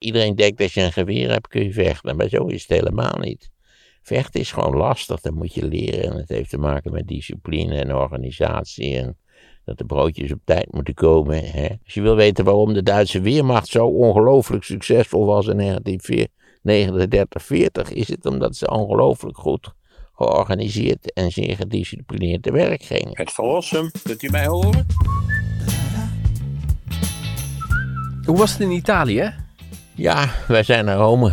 Iedereen denkt dat je een geweer hebt, kun je vechten. Maar zo is het helemaal niet. Vechten is gewoon lastig, dat moet je leren. En het heeft te maken met discipline en organisatie. En dat de broodjes op tijd moeten komen. Hè. Als je wil weten waarom de Duitse Weermacht zo ongelooflijk succesvol was in 1939, 40, is het omdat ze ongelooflijk goed georganiseerd en zeer gedisciplineerd te werk gingen. Het verlossen, kunt u mij horen? Hoe was het in Italië? Ja, wij zijn naar Rome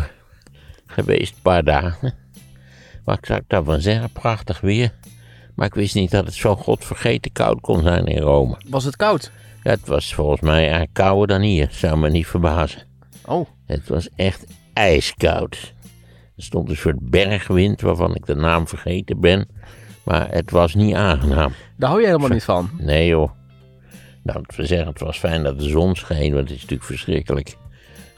geweest, een paar dagen. Wat zou ik daarvan zeggen? Prachtig weer. Maar ik wist niet dat het zo godvergeten koud kon zijn in Rome. Was het koud? Ja, het was volgens mij eigenlijk kouder dan hier. Zou me niet verbazen. Oh, Het was echt ijskoud. Er stond een soort bergwind waarvan ik de naam vergeten ben. Maar het was niet aangenaam. daar hou je helemaal niet van. Nee joh. Nou, ik wil zeggen, het was fijn dat de zon scheen, want het is natuurlijk verschrikkelijk.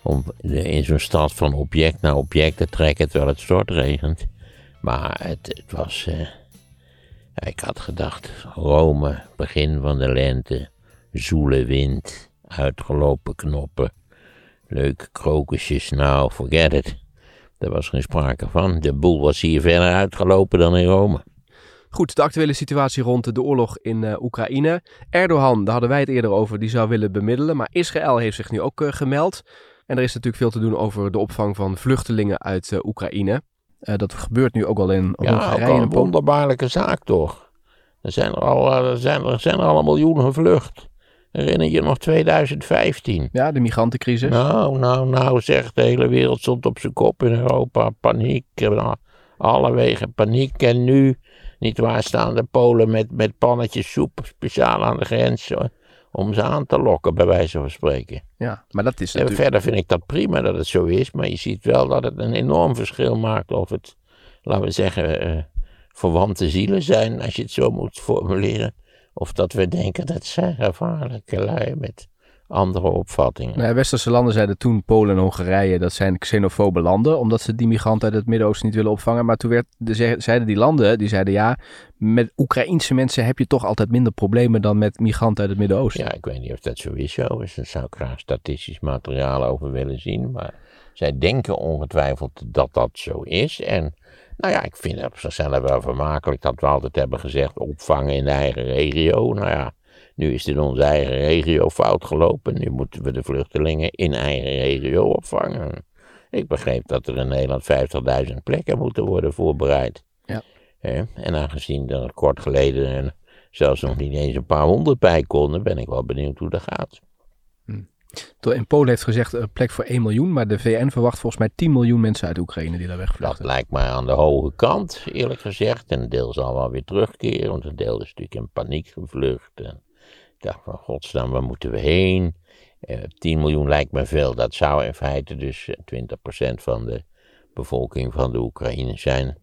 Om in zo'n stad van object naar object te trekken terwijl het stortregent. Maar het, het was... eh, ik had gedacht, Rome, begin van de lente, zoele wind, uitgelopen knoppen, leuke krokusjes, nou, forget it. Daar was geen sprake van. De boel was hier verder uitgelopen dan in Rome. Goed, de actuele situatie rond de oorlog in eh, Oekraïne. Erdogan, daar hadden wij het eerder over, die zou willen bemiddelen. Maar Israël heeft zich nu ook eh, gemeld. En er is natuurlijk veel te doen over de opvang van vluchtelingen uit eh, Oekraïne. Eh, dat gebeurt nu ook al in Ja, Hongarije. en een wonderbaarlijke zaak toch. Er zijn er al, eh, er zijn, er zijn er al een miljoen gevlucht. Herinner je nog 2015? Ja, de migrantencrisis. Nou, nou, nou, zeg, de hele wereld stond op zijn kop in Europa. Paniek, eh, alle wegen paniek. En nu, niet waar, staan de Polen met, met pannetjes soep speciaal aan de grens. eh, Om ze aan te lokken, bij wijze van spreken. Ja, maar dat is En natuurlijk... verder vind ik dat prima dat het zo is, maar je ziet wel dat het een enorm verschil maakt of het, laten we zeggen, eh, verwante zielen zijn, als je het zo moet formuleren. Of dat we denken dat zijn gevaarlijke lui met andere opvattingen. Nou westerse landen zeiden toen Polen en Hongarije dat zijn xenofobe landen, omdat ze die migranten uit het Midden-Oosten niet willen opvangen. Maar toen werd, de, ze- zeiden die landen, die zeiden ja, met Oekraïense mensen heb je toch altijd minder problemen dan met migranten uit het Midden-Oosten. Ja, ik weet niet of dat sowieso is. Daar zou ik graag statistisch materiaal over willen zien. Maar zij denken ongetwijfeld dat dat zo is. En nou ja, ik vind het op zichzelf wel vermakelijk dat we altijd hebben gezegd opvangen in de eigen regio. Nou ja, nu is het in onze eigen regio fout gelopen. Nu moeten we de vluchtelingen in eigen regio opvangen. Ik begreep dat er in Nederland 50.000 plekken moeten worden voorbereid. Ja. En aangezien er kort geleden en zelfs nog niet eens een paar honderd bij konden, ben ik wel benieuwd hoe dat gaat. In Polen heeft gezegd een plek voor 1 miljoen, maar de VN verwacht volgens mij 10 miljoen mensen uit Oekraïne die daar Dat wegvluchten. lijkt mij aan de hoge kant, eerlijk gezegd. En een deel zal wel weer terugkeren, want een deel is natuurlijk in paniek gevlucht. En ik dacht van, godsnaam, waar moeten we heen? Eh, 10 miljoen lijkt me veel. Dat zou in feite dus eh, 20% van de bevolking van de Oekraïne zijn.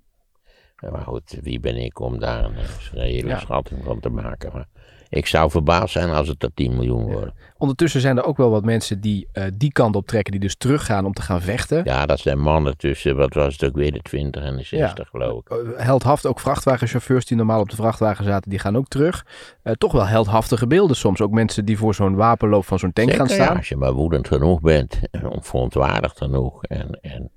Eh, Maar goed, wie ben ik om daar een eh, reële Ja. schatting van te maken? Maar ik zou verbaasd zijn als het er 10 miljoen worden. Ondertussen zijn er ook wel wat mensen die eh, die kant op trekken, die dus teruggaan om te gaan vechten. Ja, dat zijn mannen tussen, wat was het ook weer, de 20 en de 60 geloof ik. Eh, heldhaft ook vrachtwagenchauffeurs die normaal op de vrachtwagen zaten, die gaan ook terug. Eh, toch wel heldhaftige beelden soms. Ook mensen die voor zo'n wapenloop van zo'n tank gaan Zeker, ja, staan. als je maar woedend genoeg bent, en verontwaardigd genoeg en, en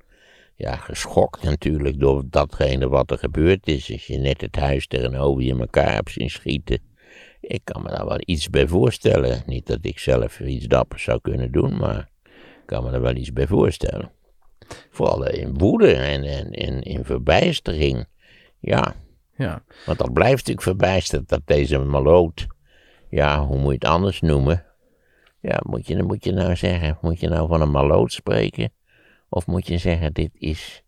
ja, geschokt natuurlijk door datgene wat er gebeurd is. Als je net het huis tegenover je elkaar hebt zien schieten. Ik kan me daar wel iets bij voorstellen. Niet dat ik zelf iets dappers zou kunnen doen, maar ik kan me er wel iets bij voorstellen. Vooral in woede en, en in, in verbijstering. Ja, Ja. want dat blijft natuurlijk verbijsterd dat deze maloot, ja, hoe moet je het anders noemen? Ja, moet je, moet je nou zeggen, moet je nou van een maloot spreken? Of moet je zeggen, dit is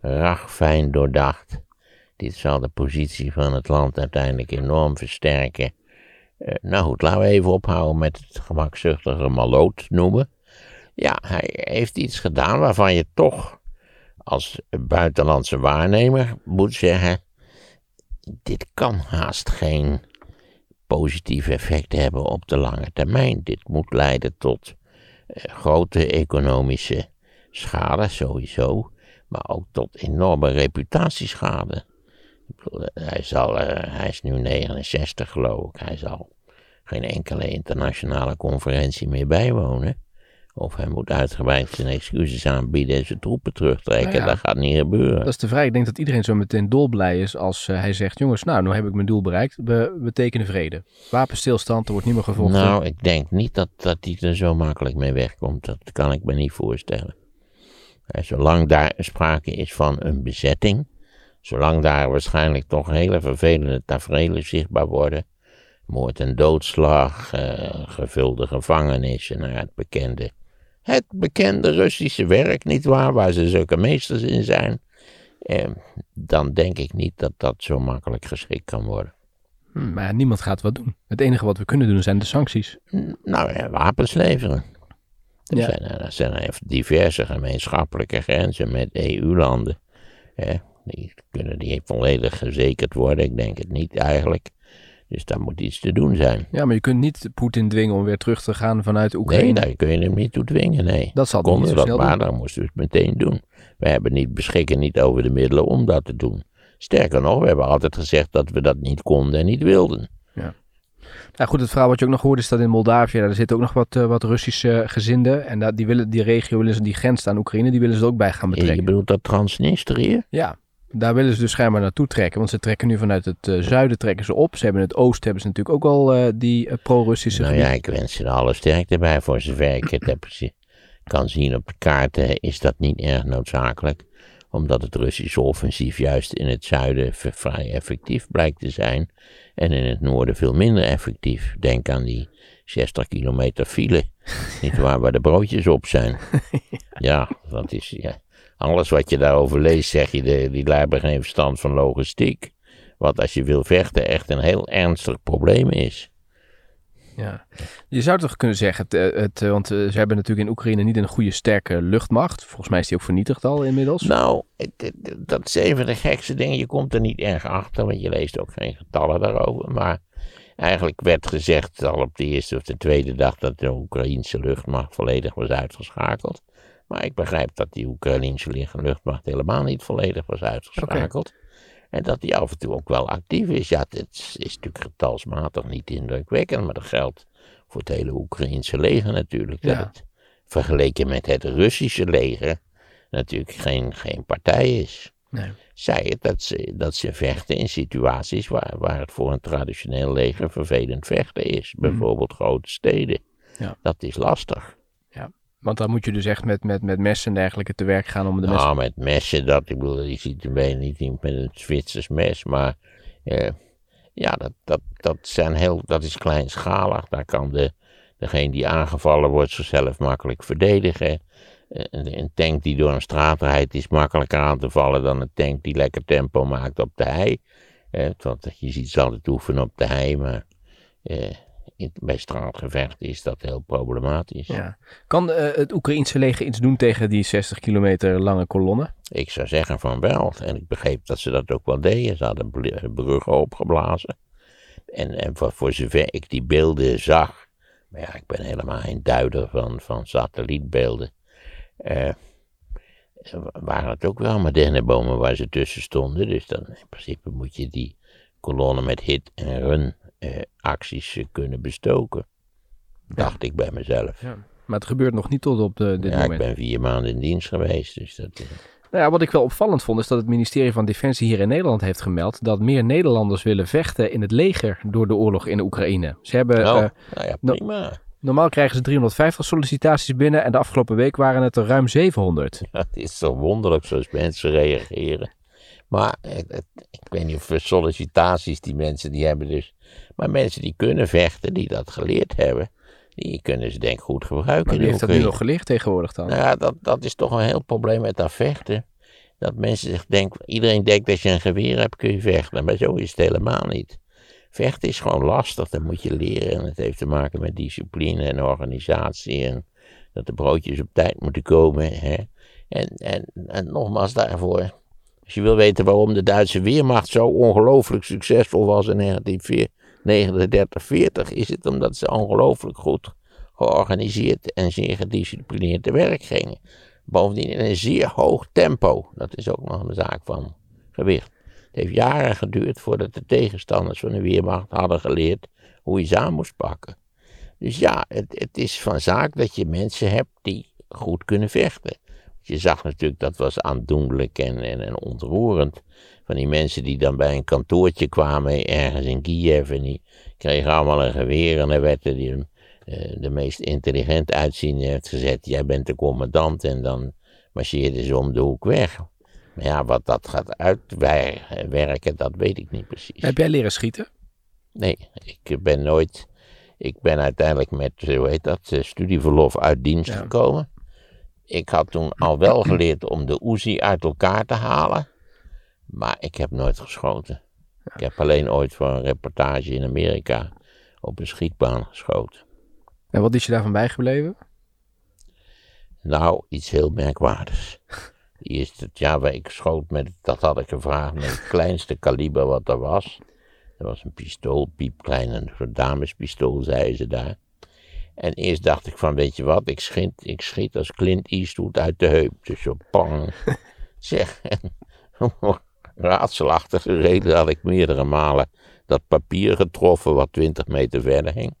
ragfijn doordacht. Dit zal de positie van het land uiteindelijk enorm versterken. Eh, nou goed, laten we even ophouden met het gemakzuchtige maloot noemen. Ja, hij heeft iets gedaan waarvan je toch als buitenlandse waarnemer moet zeggen dit kan haast geen positieve effecten hebben op de lange termijn. Dit moet leiden tot eh, grote economische schade sowieso, maar ook tot enorme reputatieschade. Hij, zal, eh, hij is nu 69 geloof ik, hij zal geen enkele internationale conferentie meer bijwonen. Of hij moet uitgebreid zijn excuses aanbieden en zijn troepen terugtrekken. Nou ja. Dat gaat niet gebeuren. Dat is te vrij. Ik denk dat iedereen zo meteen dolblij is als eh, hij zegt... jongens, nou, nu heb ik mijn doel bereikt. We, we tekenen vrede. Wapenstilstand, er wordt niet meer gevochten. Nou, ik denk niet dat, dat hij er zo makkelijk mee wegkomt. Dat kan ik me niet voorstellen. Eh, Zolang daar sprake is van een bezetting, zolang daar waarschijnlijk toch hele vervelende tafereelen zichtbaar worden, moord en doodslag, eh, gevulde gevangenissen, nou ja, het bekende, het bekende Russische werk, nietwaar, waar ze zulke meesters in zijn, eh, dan denk ik niet dat dat zo makkelijk geschikt kan worden. Hm, maar niemand gaat wat doen. Het enige wat we kunnen doen zijn de sancties. Nou ja, wapens leveren. Er, Ja. zijn, er zijn er diverse gemeenschappelijke grenzen met EU-landen. Die kunnen die volledig gezekerd worden? Ik denk het niet eigenlijk. Dus daar moet iets te doen zijn. Ja, maar je kunt niet Poetin dwingen om weer terug te gaan vanuit Nee, Oekraïne. daar kun je hem niet toe dwingen, nee. Dat zal niet Konden zo we dat maar, dan moesten we het meteen doen. We hebben niet, beschikken niet over de middelen om dat te doen. Sterker nog, we hebben altijd gezegd dat we dat niet konden en niet wilden. Nou goed, het verhaal wat je ook nog hoort is dat in Moldavië, daar zitten ook nog wat, eh, wat Russische gezinden. En dat, die, willen, die regio willen ze, die grenst aan Oekraïne, die willen ze er ook bij gaan Je betrekken. bedoelt dat Transnistrië? Ja, daar willen ze dus schijnbaar naartoe trekken. Want ze trekken nu vanuit het eh, zuiden trekken ze op. Ze hebben in het oosten hebben ze natuurlijk ook al eh, die eh, pro-Russische Nou ja, ik wens er alle sterkte bij. Voor zover ik het heb kan zien op de kaarten, is dat niet erg noodzakelijk. Omdat het Russische offensief juist in het zuiden vrij effectief blijkt te zijn. En in het noorden veel minder effectief. Denk aan die 60 kilometer file. niet waar, waar de broodjes op zijn. ja, dat is. Ja. Alles wat je daarover leest, zeg je, de, die lui hebben geen verstand van logistiek. Wat als je wil vechten echt een heel ernstig probleem is. Ja. Je zou toch kunnen zeggen, het, eh, het, eh, want eh, ze hebben natuurlijk in Oekraïne niet een goede sterke luchtmacht. Volgens mij is die ook vernietigd al inmiddels. Nou, het- dat is een van de gekste dingen. Je komt er niet erg achter, want je leest ook geen getallen daarover. Maar eigenlijk werd gezegd al op de eerste of de tweede dag dat de Oekraïnse luchtmacht volledig was uitgeschakeld. Maar ik begrijp dat die Oekraïnse luchtmacht helemaal niet volledig was uitgeschakeld. En dat die af en toe ook wel actief is. Ja, het is, is natuurlijk getalsmatig niet indrukwekkend, maar dat geldt voor het hele Oekraïnse leger natuurlijk. Dat Ja. het vergeleken met het Russische leger natuurlijk geen, geen partij is. Nee. Zij het dat ze, dat ze vechten in situaties waar, waar het voor een traditioneel leger vervelend vechten is. Bijvoorbeeld grote steden. Ja. Dat is lastig. Want dan moet je dus echt met, met, met messen en dergelijke te werk gaan om de. Nou, met messen, dat, ik bedoel, je ziet een beetje niet iemand met een Zwitsers mes, maar eh, ja, dat, dat, dat, zijn heel, dat is kleinschalig. Daar kan de, degene die aangevallen wordt zichzelf makkelijk verdedigen. Eh, Een, een tank die door een straat rijdt is makkelijker aan te vallen dan een tank die lekker tempo maakt op de hei. Eh, want je ziet ze altijd oefenen op de hei, maar eh, in- bij straatgevechten is dat heel problematisch. Ja. Kan eh, het Oekraïense leger iets doen tegen die 60 kilometer lange kolonne? Ik zou zeggen van wel. En ik begreep dat ze dat ook wel deden. Ze hadden bl- bruggen opgeblazen. En, en voor, voor zover ik die beelden zag. Maar ja, ik ben helemaal geen duider van, van satellietbeelden. eh, waren het ook wel dennenbomen waar ze tussen stonden. Dus dan in principe moet je die kolonne met hit en run eh, acties eh, kunnen bestoken. Dacht ik bij mezelf. Ja. Maar het gebeurt nog niet tot op de, dit Ja, ik moment. ben vier maanden in dienst geweest. Dus dat, eh, Nou ja, wat ik wel opvallend vond is dat het ministerie van Defensie hier in Nederland heeft gemeld dat meer Nederlanders willen vechten in het leger door de oorlog in Oekraïne. Ze hebben, oh, eh, nou ja, nou- normaal krijgen ze 350 sollicitaties binnen en de afgelopen week waren het er ruim 700. Ja, het is zo wonderlijk zoals mensen reageren. Maar ik weet niet of sollicitaties die mensen die hebben dus. Maar mensen die kunnen vechten, die dat geleerd hebben, die kunnen ze denk ik goed gebruiken. Maar wie heeft dat nu nog geleerd tegenwoordig dan? Nou ja, dat, dat is toch een heel probleem met dat vechten. Dat mensen zich denken, iedereen denkt dat je een geweer hebt, kun je vechten. Maar zo is het helemaal niet. Vechten is gewoon lastig, dat moet je leren. En het heeft te maken met discipline en organisatie. En dat de broodjes op tijd moeten komen. Hè. En, en, en nogmaals daarvoor, als je wil weten waarom de Duitse Weermacht zo ongelooflijk succesvol was in 1939-40, is het omdat ze ongelooflijk goed georganiseerd en zeer gedisciplineerd te werk gingen. Bovendien in een zeer hoog tempo. Dat is ook nog een zaak van gewicht. Het heeft jaren geduurd voordat de tegenstanders van de Weermacht hadden geleerd hoe je ze aan moest pakken. Dus ja, het, het is van zaak dat je mensen hebt die goed kunnen vechten. Je zag natuurlijk, dat was aandoenlijk en, en, en ontroerend. Van die mensen die dan bij een kantoortje kwamen ergens in Kiev en die kregen allemaal een geweer en dan werd er die, eh, de meest intelligent uitziende heeft gezet, jij bent de commandant en dan marcheerden ze om de hoek weg. Maar ja, wat dat gaat uitwerken, dat weet ik niet precies. Heb jij leren schieten? Nee, ik ben nooit, ik ben uiteindelijk met, hoe heet dat, eh, studieverlof uit dienst Ja. gekomen. Ik had toen al wel geleerd om de Uzi uit elkaar te halen, maar ik heb nooit geschoten. Ik heb alleen ooit voor een reportage in Amerika op een schietbaan geschoten. En wat is je daarvan bijgebleven? Nou, iets heel merkwaardigs. Eerst het jaar waar ik schoot met, dat had ik gevraagd, met het kleinste kaliber wat er was. Dat was een pistool, piepklein, een damespistool, zeiden ze daar. En eerst dacht ik van, weet je wat, ik schiet, ik schiet als Clint Eastwood uit de heup. Dus zo pang. zeg, raadselachtige reden had ik meerdere malen dat papier getroffen wat 20 meter verder hing.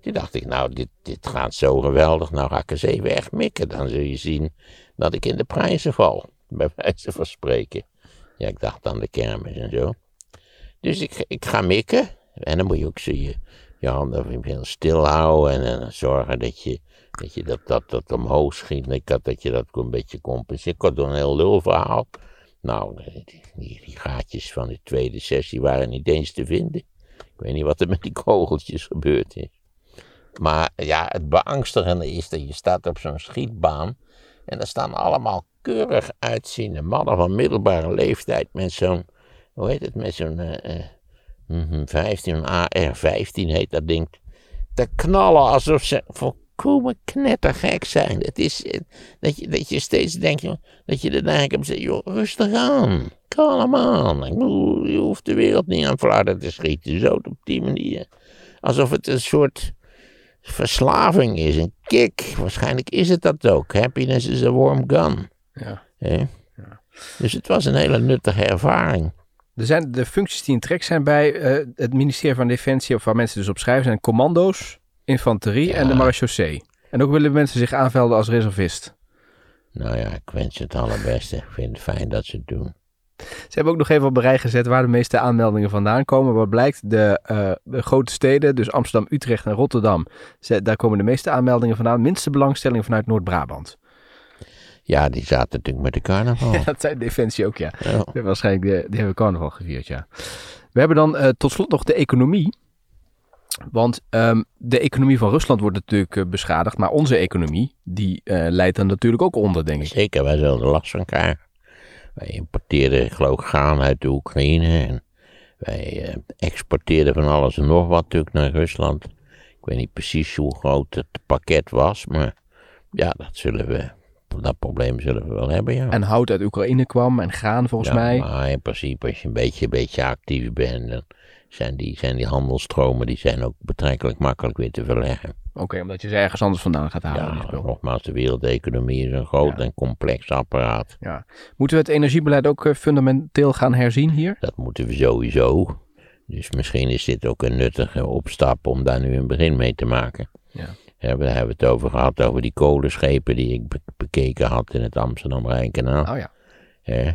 Toen dacht ik, nou, dit, dit gaat zo geweldig, nou ga ik eens even echt mikken. Dan zul je zien dat ik in de prijzen val, bij wijze van spreken. Ja, ik dacht aan de kermis en zo. Dus ik, ik ga mikken. En dan moet je ook je, je handen heel stil houden en, en zorgen dat je dat, dat, dat, omhoog schiet. En ik had dat je dat een beetje compenseert. Ik had een heel lulverhaal. Nou, die, gaatjes van de tweede sessie waren niet eens te vinden. Ik weet niet wat er met die kogeltjes gebeurd is. Maar ja, het beangstigende is dat je staat op zo'n schietbaan. En er staan allemaal keurig uitziende mannen van middelbare leeftijd met zo'n, hoe heet het, met zo'n eh, eh, mhm, 15, een AR-15 heet dat ding. Te knallen alsof ze volkomen knettergek zijn. Het is eh, dat je, dat je steeds denkt, joh, dat je er eigenlijk op zegt, joh, rustig aan. Kalm aan. Ik bedoel, je hoeft de wereld niet aan flarden te schieten, zo op die manier. Alsof het een soort verslaving is, een kick. Waarschijnlijk is het dat ook. Happiness is a warm gun. Ja. Hè? Dus het was een hele nuttige ervaring. Er zijn de functies die in trek zijn bij eh, het ministerie van Defensie, of waar mensen dus op schrijven, zijn commando's, infanterie en de marechaussee. En ook willen mensen zich aanvelden als reservist. Nou ja, ik wens het allerbeste. Ik vind het fijn dat ze het doen. Ze hebben ook nog even op rij gezet waar de meeste aanmeldingen vandaan komen. Wat blijkt, de, eh, de grote steden, dus Amsterdam, Utrecht en Rotterdam, ze- daar komen de meeste aanmeldingen vandaan. Minste belangstelling vanuit Noord-Brabant. Ja, die zaten natuurlijk met de carnaval. Dat zei Defensie ook, ja. Ja. Ja, Waarschijnlijk, de, die hebben carnaval gevierd, ja. We hebben dan eh, tot slot nog de economie. Want ehm, de economie van Rusland wordt natuurlijk eh, beschadigd. Maar onze economie, die eh, leidt dan natuurlijk ook onder, denk ik. Zeker, wij hadden last van elkaar. Wij importeerden geloof ik graan uit de Oekraïne. En wij exporteerden van alles en nog wat natuurlijk naar Rusland. Ik weet niet precies hoe groot het pakket was, maar ja, dat zullen we, dat probleem zullen we wel hebben, ja. En hout uit Oekraïne kwam en graan volgens ja, mij. Maar in principe, als je een beetje, een beetje actief bent, dan zijn die, zijn die handelstromen die zijn ook betrekkelijk makkelijk weer te verleggen. Oké, omdat je ze ergens anders vandaan gaat halen. Ja, nogmaals, de wereldeconomie is een groot Ja. en complex apparaat. Ja. Moeten we het energiebeleid ook eh, fundamenteel gaan herzien hier? Dat moeten we sowieso. Dus misschien is dit ook een nuttige opstap om daar nu een begin mee te maken. Ja. We hebben het over gehad, over die kolenschepen die ik be- bekeken had in het Amsterdam-Rijnkanaal. Oh ja.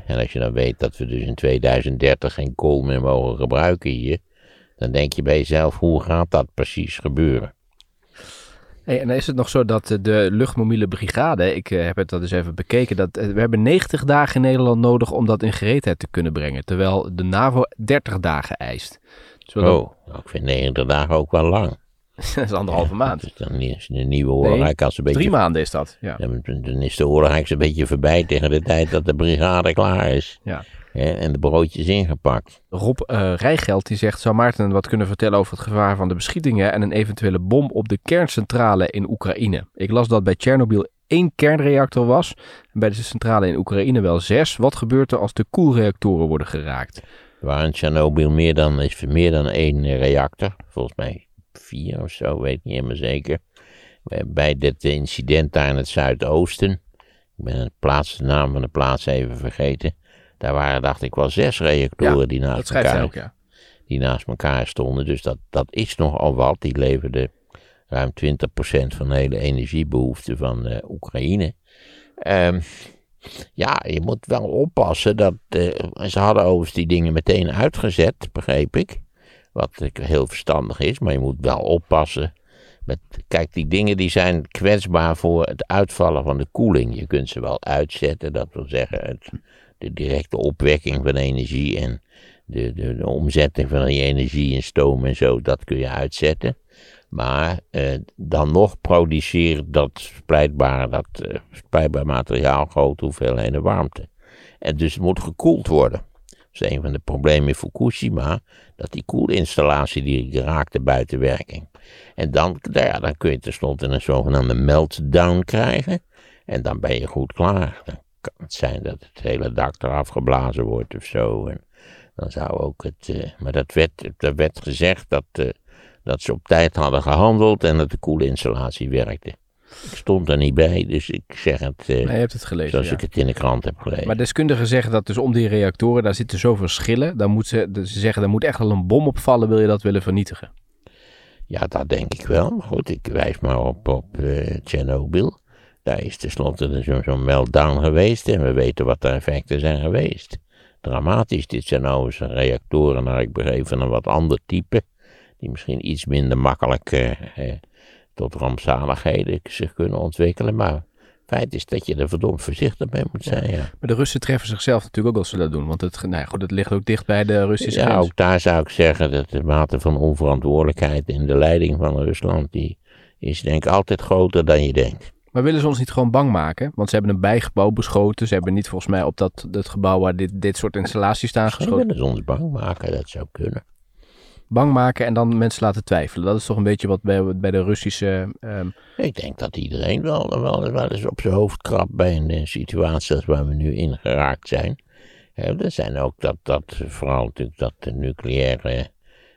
En als je dan weet dat we dus in 2030 geen kool meer mogen gebruiken hier, dan denk je bij jezelf, hoe gaat dat precies gebeuren? Hey, en dan is het nog zo dat de luchtmobiele brigade, ik eh, heb het dat eens even bekeken, dat, eh, we hebben 90 dagen in Nederland nodig om dat in gereedheid te kunnen brengen. Terwijl de NAVO 30 dagen eist. Dus Oh, nou, ik vind 90 dagen ook wel lang. dat is anderhalve maand. Dus dan is de nieuwe oorlog Nee, als een beetje... Drie maanden is dat. Ja. Dan is de oorlog eigenlijk een beetje voorbij tegen de tijd dat de brigade klaar is. Ja. Hè, en de broodjes ingepakt. Rob eh Rijgeld die zegt, zou Maarten wat kunnen vertellen over het gevaar van de beschietingen en een eventuele bom op de kerncentrale in Oekraïne? Ik las dat bij Tsjernobyl één kernreactor was en bij de centrale in Oekraïne wel zes. Wat gebeurt er als de koelreactoren worden geraakt? Er waren in Tsjernobyl meer dan, is meer dan één reactor. Volgens mij vier of zo, weet ik niet helemaal zeker. Bij dit incident daar in het zuidoosten. Ik ben de, plaats, de naam van de plaats even vergeten. Daar waren, dacht ik, wel zes reactoren Ja, die, naast elkaar, ook, ja. die naast elkaar stonden. Dus dat, dat is nogal wat. Die leverden ruim 20% van de hele energiebehoefte van eh, Oekraïne. Ehm, ja, je moet wel oppassen dat. eh, ze hadden overigens die dingen meteen uitgezet, begreep ik. Wat heel verstandig is, maar je moet wel oppassen. Met, kijk, die dingen die zijn kwetsbaar voor het uitvallen van de koeling. Je kunt ze wel uitzetten, dat wil zeggen het, de directe opwekking van energie en de, de, omzetting van die energie in stoom en zo, dat kun je uitzetten. Maar eh, dan nog produceren dat splijtbare, dat eh, splijtbaar materiaal grote hoeveelheden warmte. En dus moet gekoeld worden. Dat is een van de problemen in Fukushima, dat die koelinstallatie die raakte buiten werking. En dan, nou ja, dan kun je tenslotte een zogenaamde meltdown krijgen. En dan ben je goed klaar. Dan kan het zijn dat het hele dak eraf geblazen wordt of zo. En dan zou ook het. eh, maar dat werd, er werd gezegd dat, eh, dat ze op tijd hadden gehandeld en dat de koelinstallatie werkte. Ik stond er niet bij, dus ik zeg het eh, Nee, je hebt het gelezen. zoals ja. ik het in de krant heb gelezen. Maar deskundigen zeggen dat dus om die reactoren, daar zitten zoveel schillen. Dan moet ze, ze zeggen, er moet echt wel een bom opvallen, wil je dat willen vernietigen. Ja, dat denk ik wel. Maar goed, ik wijs maar op, op eh Tsjernobyl. Daar is tenslotte zo- zo'n meltdown geweest en we weten wat de effecten zijn geweest. Dramatisch, dit zijn nou eens reactoren, naar ik begreep, van een wat ander type. Die misschien iets minder makkelijk eh, tot rampzaligheden zich kunnen ontwikkelen. Maar feit is dat je er verdomd voorzichtig mee moet zijn. Ja, Maar de Russen treffen zichzelf natuurlijk ook als ze dat doen. Want het, nou ja, goed, het ligt ook dicht bij de Russische ja grens. ook daar zou ik zeggen dat de mate van onverantwoordelijkheid in de leiding van Rusland, die is denk ik altijd groter dan je denkt. Maar willen ze ons niet gewoon bang maken? Want ze hebben een bijgebouw beschoten. Ze hebben niet volgens mij op dat, dat gebouw waar dit, dit soort installaties staan Ze geschoten. willen ze ons bang maken, dat zou kunnen. Bang maken en dan mensen laten twijfelen. Dat is toch een beetje wat bij, bij de Russische... ehm, Ik denk dat iedereen wel, wel, wel eens op zijn hoofd krabt bij een eh, situatie als waar we nu in geraakt zijn. Er zijn ook dat, dat vooral natuurlijk dat de nucleaire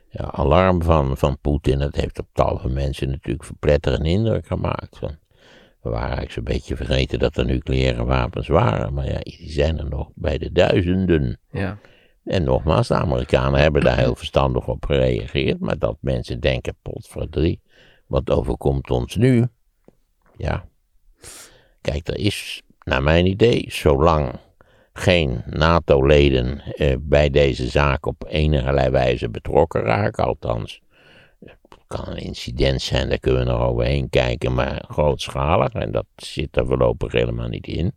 ja, alarm van, van Poetin, dat heeft op tal van mensen natuurlijk verpletterende indruk gemaakt. Van, we waren eigenlijk zo'n beetje vergeten dat er nucleaire wapens waren, maar ja, die zijn er nog bij de duizenden. ja. En nogmaals, de Amerikanen hebben daar heel verstandig op gereageerd. Maar dat mensen denken, potverdrie, wat overkomt ons nu? Ja. Kijk, er is, naar mijn idee, zolang geen NATO-leden eh, bij deze zaak op enige wijze betrokken raken, althans, het kan een incident zijn, daar kunnen we nog overheen kijken, maar grootschalig, en dat zit er voorlopig helemaal niet in.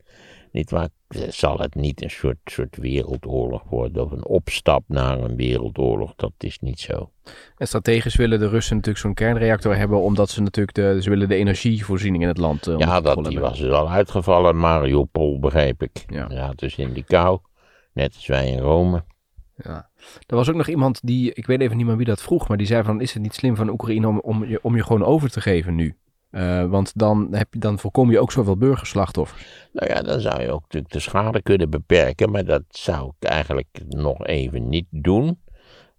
Niet waar, zal het niet een soort, soort wereldoorlog worden of een opstap naar een wereldoorlog, dat is niet zo. En strategisch willen de Russen natuurlijk zo'n kernreactor hebben, omdat ze natuurlijk de, ze willen de energievoorziening in het land eh, Ja, dat, die hebben. was dus al uitgevallen, Mariupol begreep ik. Ja. Ja, dus in die kou, net als wij in Rome. Ja. Er was ook nog iemand die, ik weet even niet meer wie dat vroeg, maar die zei van, is het niet slim van Oekraïne om, om, je, om je gewoon over te geven nu? Eh, want dan, heb je, dan voorkom je ook zoveel burgerslachtoffers. Nou ja, dan zou je ook natuurlijk de schade kunnen beperken, maar dat zou ik eigenlijk nog even niet doen.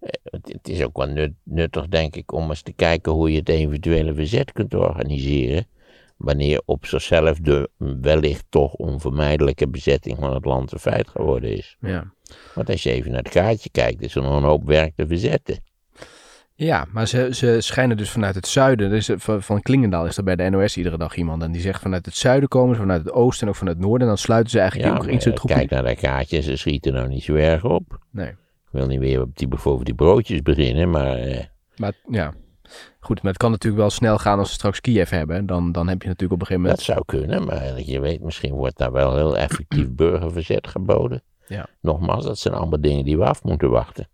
Eh, Het het is ook wel nut- nuttig, denk ik, om eens te kijken hoe je het eventuele verzet kunt organiseren. Wanneer op zichzelf de wellicht toch onvermijdelijke bezetting van het land een feit geworden is. Ja. Want als je even naar het kaartje kijkt, is er nog een hoop werk te verzetten. Ja, maar ze, ze schijnen dus vanuit het zuiden, dus van, van Klingendaal is er bij de NOS iedere dag iemand en die zegt vanuit het zuiden komen ze, vanuit het oosten en ook vanuit het noorden. En dan sluiten ze eigenlijk Ja, die Oekraïnse eh, troepen. kijk naar dat kaartje, ze schieten nou niet zo erg op. Nee, Ik wil niet weer op die, over die broodjes beginnen, maar eh, maar ja. Goed, maar het kan natuurlijk wel snel gaan als ze straks Kiev hebben. Dan, dan heb je natuurlijk op een gegeven moment... dat zou kunnen. Maar je weet, misschien wordt daar wel heel effectief burgerverzet geboden. Ja. Nogmaals, dat zijn allemaal dingen die we af moeten wachten.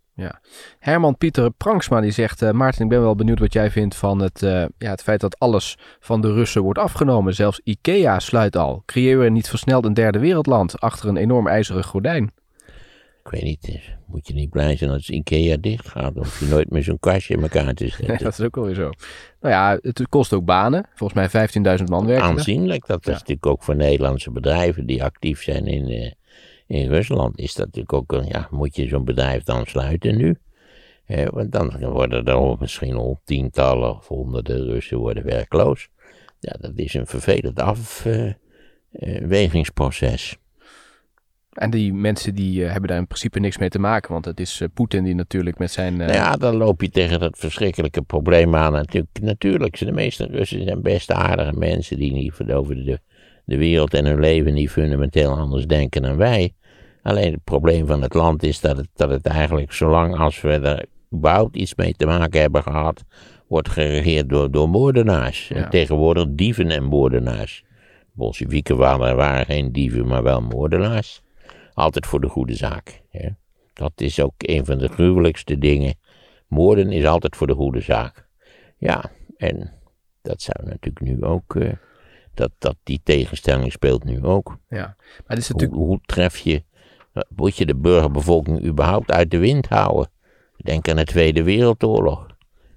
Herman Pieter Pranksma die zegt... eh, Maarten, ik ben wel benieuwd wat jij vindt van het, eh, ja, het feit dat alles van de Russen wordt afgenomen. Zelfs Ikea sluit al. Creëren we niet versneld een derde wereldland achter een enorm ijzeren gordijn? Ik weet niet, eh, moet je niet blij zijn als Ikea dicht gaat. Of je nooit meer zo'n kastje in elkaar te zetten. dat is ook alweer zo. Nou ja, het kost ook banen. Volgens mij 15.000 man werken er. Aanzienlijk, dat is Ja. natuurlijk ook voor Nederlandse bedrijven die actief zijn in, in Rusland. Is dat natuurlijk ook, een, ja, moet je zo'n bedrijf dan sluiten nu? Eh, want dan worden er misschien al tientallen of honderden Russen worden werkloos. Ja, dat is een vervelend afwegingsproces. En die mensen die eh, hebben daar in principe niks mee te maken, want het is eh, Poetin die natuurlijk met zijn... eh, Nou ja, dan loop je tegen dat verschrikkelijke probleem aan. Natuurlijk, natuurlijk zijn de meeste Russen zijn best aardige mensen die niet over de, de wereld en hun leven niet fundamenteel anders denken dan wij. Alleen het probleem van het land is dat het, dat het eigenlijk, zolang als we er überhaupt iets mee te maken hebben gehad, wordt geregeerd door, door moordenaars. Ja. En tegenwoordig dieven en moordenaars. Bolsjewieken waren, waren geen dieven, maar wel moordenaars. Altijd voor de goede zaak. Hè. Dat is ook een van de gruwelijkste dingen. Moorden is altijd voor de goede zaak. Ja, en dat zou natuurlijk nu ook. eh, dat, dat die tegenstelling speelt nu ook. ja. Maar is Hoe, natuurlijk... hoe tref je. Moet je de burgerbevolking überhaupt uit de wind houden? Denk aan de Tweede Wereldoorlog.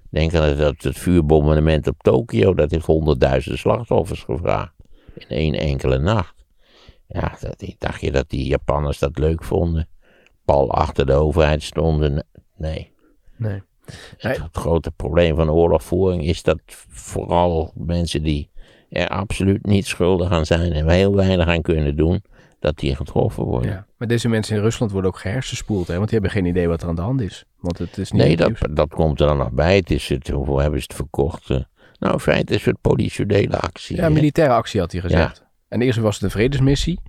Denk aan het, het, het vuurbombardement op Tokio. Dat heeft honderdduizenden slachtoffers gevraagd. In één enkele nacht. Ja, dat, dacht je dat die Japanners dat leuk vonden? Pal achter de overheid stonden? Nee. Nee. Het, het grote probleem van oorlogvoering is dat vooral mensen die er absoluut niet schuldig aan zijn en heel weinig aan kunnen doen, dat die getroffen worden. Ja. Maar deze mensen in Rusland worden ook gehersenspoeld, hè? want die hebben geen idee wat er aan de hand is. Want het is niet nee, dat, dat komt er dan nog bij. Het is het, hoeveel hebben ze het verkocht? eh? Nou, in feite is het politionele actie. Ja, militaire actie had hij gezegd. En eerst was het een vredesmissie.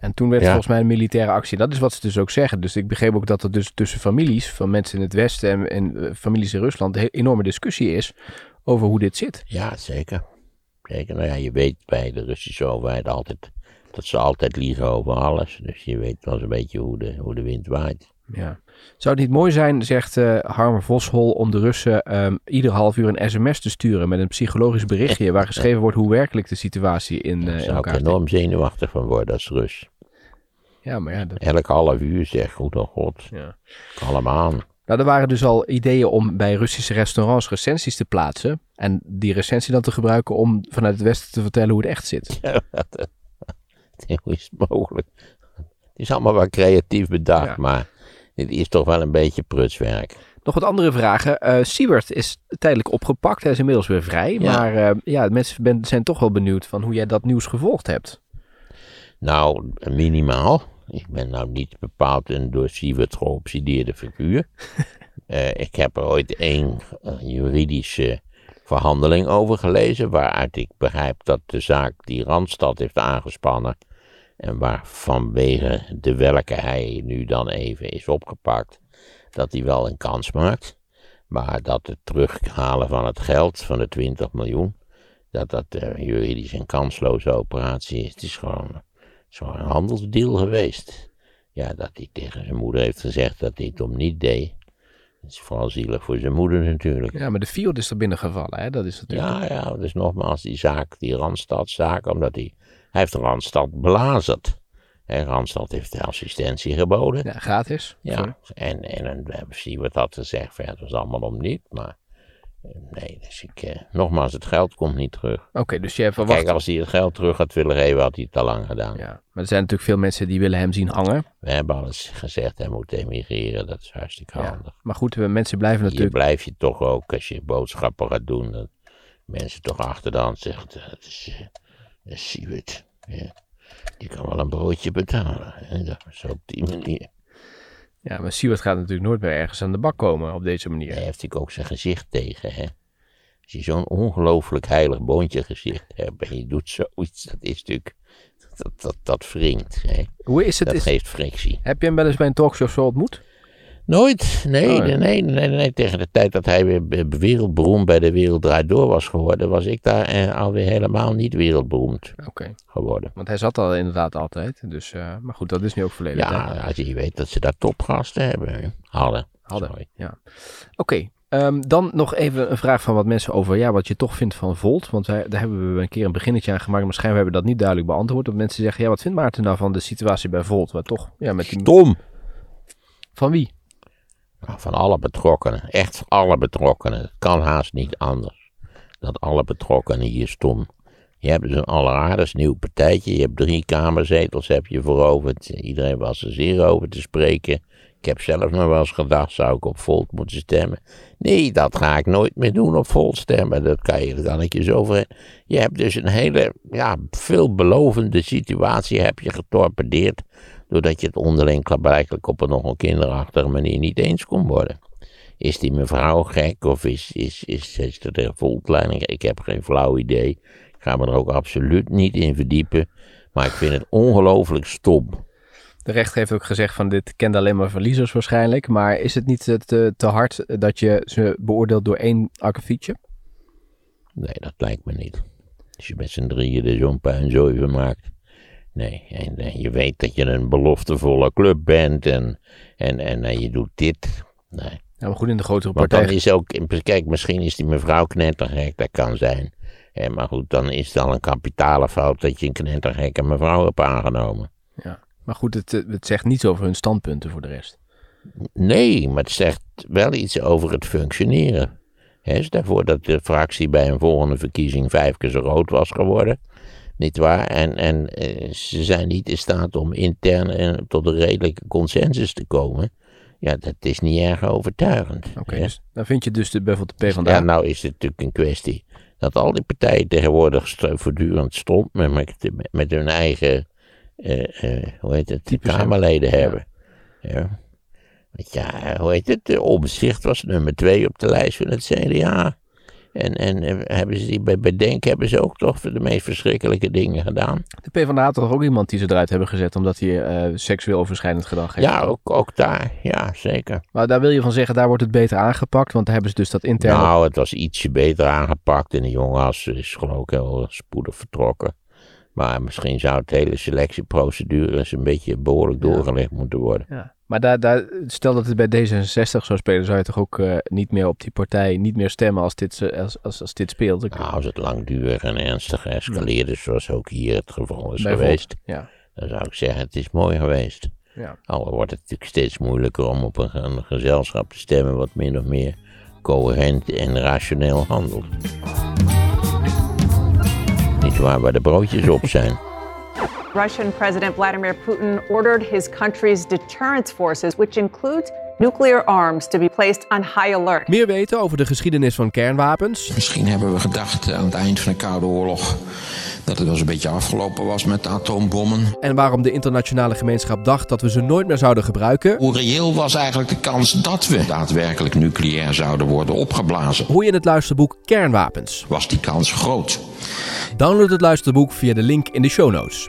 En toen werd het Ja. volgens mij een militaire actie. Dat is wat ze dus ook zeggen. Dus ik begreep ook dat er dus tussen families van mensen in het Westen en, en eh, families in Rusland een enorme discussie is over hoe dit zit. Ja, zeker. Nou ja, je weet bij de Russische overheid altijd dat ze altijd liegen over alles. Dus je weet wel eens een beetje hoe de, hoe de wind waait. Ja. Zou het niet mooi zijn, zegt eh Harmer Voshol, om de Russen ehm, ieder half uur een sms te sturen met een psychologisch berichtje waar geschreven wordt hoe werkelijk de situatie in, Daar in zou ik elkaar zit? enorm zenuwachtig van worden als Rus. Ja, maar ja, dat, Elk half uur zeg, goed oh god, ja. kalm aan. Nou, er waren dus al ideeën om bij Russische restaurants recensies te plaatsen. En die recensie dan te gebruiken om vanuit het Westen te vertellen hoe het echt zit. Hoe is het mogelijk? Het is allemaal wel creatief bedacht, Ja. maar dit is toch wel een beetje prutswerk. Nog wat andere vragen. Eh Siebert is tijdelijk opgepakt. Hij is inmiddels weer vrij. Ja. Maar eh, ja, mensen ben- zijn toch wel benieuwd van hoe jij dat nieuws gevolgd hebt. Nou, minimaal. Ik ben nou niet bepaald een door Sievert geobsedeerde figuur. Eh, ik heb er ooit één eh, juridische verhandeling over gelezen, waaruit ik begrijp dat de zaak die Randstad heeft aangespannen en waar vanwege de welke hij nu dan even is opgepakt, dat hij wel een kans maakt. Maar dat het terughalen van het geld, van de 20 miljoen, dat dat eh, juridisch een kansloze operatie is. Het is gewoon, het een handelsdeal geweest. Ja, dat hij tegen zijn moeder heeft gezegd dat hij het om niet deed. Dat is vooral zielig voor zijn moeder natuurlijk. Ja, maar de Fiat is er binnengevallen. Hè? Dat is natuurlijk... Ja, ja, dus nogmaals, die zaak, die Randstadzaak, omdat hij, hij heeft Randstad belazerd. En Randstad heeft de assistentie geboden. Ja, gratis. Ja, Sorry. en, en, en we hebben Siewert had gezegd, verder was allemaal om niet, maar eh, nee, dus ik, eh, nogmaals, het geld komt niet terug. Oké, dus jij verwacht... Kijk, als hij het geld terug had willen geven, had hij het al lang gedaan. Ja, maar er zijn natuurlijk veel mensen die willen hem zien hangen. We hebben alles gezegd, hij moet emigreren, dat is hartstikke Ja. handig. Maar goed, we- mensen blijven Hier natuurlijk... blijf je toch ook, als je boodschappen gaat doen, dat mensen toch achter de hand zeggen, dat is, eh, dat is Siewert. Ja. Die kan wel een broodje betalen. Hè? Dat is op die manier. Ja, maar Siewert gaat natuurlijk nooit meer ergens aan de bak komen op deze manier. Daar heeft hij ook zijn gezicht tegen, hè. Als je zo'n ongelooflijk heilig boontje gezicht hebt en je doet zoiets, dat is natuurlijk, dat, dat, dat wringt, hè. Hoe is het? Dat Is, geeft frictie. heb je hem wel eens bij een talkshow zo ontmoet? Nooit, nee, Oh, ja. nee, nee, nee, nee, tegen de tijd dat hij weer be- wereldberoemd bij de Wereld Draait Door was geworden, was ik daar eh, alweer helemaal niet wereldberoemd geworden. want hij zat al inderdaad altijd. Dus, eh, maar goed, dat is nu ook verleden tijd. Ja, als je weet dat ze daar topgasten hebben, hadden. Hadden, Sorry. ja. Oké, ehm, dan nog even een vraag van wat mensen over ja, wat je toch vindt van Volt. Want wij, daar hebben we een keer een beginnetje aan gemaakt, maar schijnbaar hebben we dat niet duidelijk beantwoord. Dat mensen zeggen, ja, wat vindt Maarten nou van de situatie bij Volt? Waar toch, ja, met die... Stom! Van wie? Van alle betrokkenen, echt alle betrokkenen. Het kan haast niet anders. Dat alle betrokkenen hier stom. Je hebt dus een alleraardig nieuw partijtje. Je hebt drie kamerzetels heb je veroverd. Iedereen was er zeer over te spreken. Ik heb zelf nog wel eens gedacht, zou ik op Volt moeten stemmen? Nee, dat ga ik nooit meer doen, op Volt stemmen. Dat kan je, dat kan ik zo over. Je hebt dus een hele, ja, veelbelovende situatie heb je getorpedeerd. Doordat je het onderling blijkbaar op een nog een kinderachtige manier niet eens kon worden. Is die mevrouw gek of is, is, is, is er de volkleiding? Ik heb geen flauw idee. Ik ga me er ook absoluut niet in verdiepen. Maar ik vind het ongelooflijk stom. De rechter heeft ook gezegd van dit kent alleen maar verliezers waarschijnlijk. Maar is het niet te, te hard dat je ze beoordeelt door één akkefietje? Nee, dat lijkt me niet. Als je met z'n drieën er zo'n puinzooi van maakt. Nee, en, en, je weet dat je een beloftevolle club bent en, en, en, en je doet dit. Nee. Ja, maar goed, in de grotere Want partij. dan is ook, kijk, misschien is die mevrouw knettergek, dat kan zijn. Hè, maar goed, dan is het al een kapitale fout dat je een knettergekke mevrouw hebt aangenomen. Ja. Maar goed, het, eh, het zegt niets over hun standpunten voor de rest. Nee, maar het zegt wel iets over het functioneren. Hè, stel voor dat de fractie bij een volgende verkiezing vijf keer zo groot was geworden. Niet waar? En, en eh, ze zijn niet in staat om intern eh, tot een redelijke consensus te komen. Ja, dat is niet erg overtuigend. Oké, dus dan vind je dus de, bijvoorbeeld de PvdA. Ja, nou is het natuurlijk een kwestie dat al die partijen tegenwoordig voortdurend stond met, met, met hun eigen, eh, hoe heet het, Types Kamerleden hebben. Ja. Want ja, hoe heet het, de Omzicht was nummer twee op de lijst van het CDA. En, en eh, hebben ze die bij Bedenk hebben ze ook toch de meest verschrikkelijke dingen gedaan. De PvdA had toch ook iemand die ze eruit hebben gezet omdat hij eh, seksueel overschrijdend gedrag heeft. Ja, ook, ook daar, ja, zeker. Maar daar wil je van zeggen, daar wordt het beter aangepakt, want daar hebben ze dus dat interne... Nou, het was ietsje beter aangepakt en de jongen is, is geloof ik heel spoedig vertrokken. Maar misschien zou het hele selectieprocedure eens een beetje behoorlijk Ja. doorgelegd moeten worden. Ja. Maar daar, daar, stel dat het bij D66 zou spelen, zou je toch ook eh, niet meer op die partij, niet meer stemmen als dit, ze- als, als, als dit speelt? Ik- Nou, als het langdurig en ernstig escaleerde, zoals ook hier het geval is geweest, Ja. dan zou ik zeggen, het is mooi geweest. Ja. Al wordt het natuurlijk steeds moeilijker om op een, een gezelschap te stemmen wat min of meer coherent en rationeel handelt. Niet waar, waar de broodjes op zijn. Russian President Vladimir Putin ordered his country's deterrence forces, which includes nuclear arms, to be placed on high alert. Meer weten over de geschiedenis van kernwapens? Misschien hebben we gedacht aan het eind van de Koude Oorlog dat het wel eens een beetje afgelopen was met de atoombommen. En waarom de internationale gemeenschap dacht dat we ze nooit meer zouden gebruiken? Hoe reëel was eigenlijk de kans dat we daadwerkelijk nucleair zouden worden opgeblazen? Hoor je in het luisterboek Kernwapens. Was die kans groot? Download het luisterboek via de link in de show notes.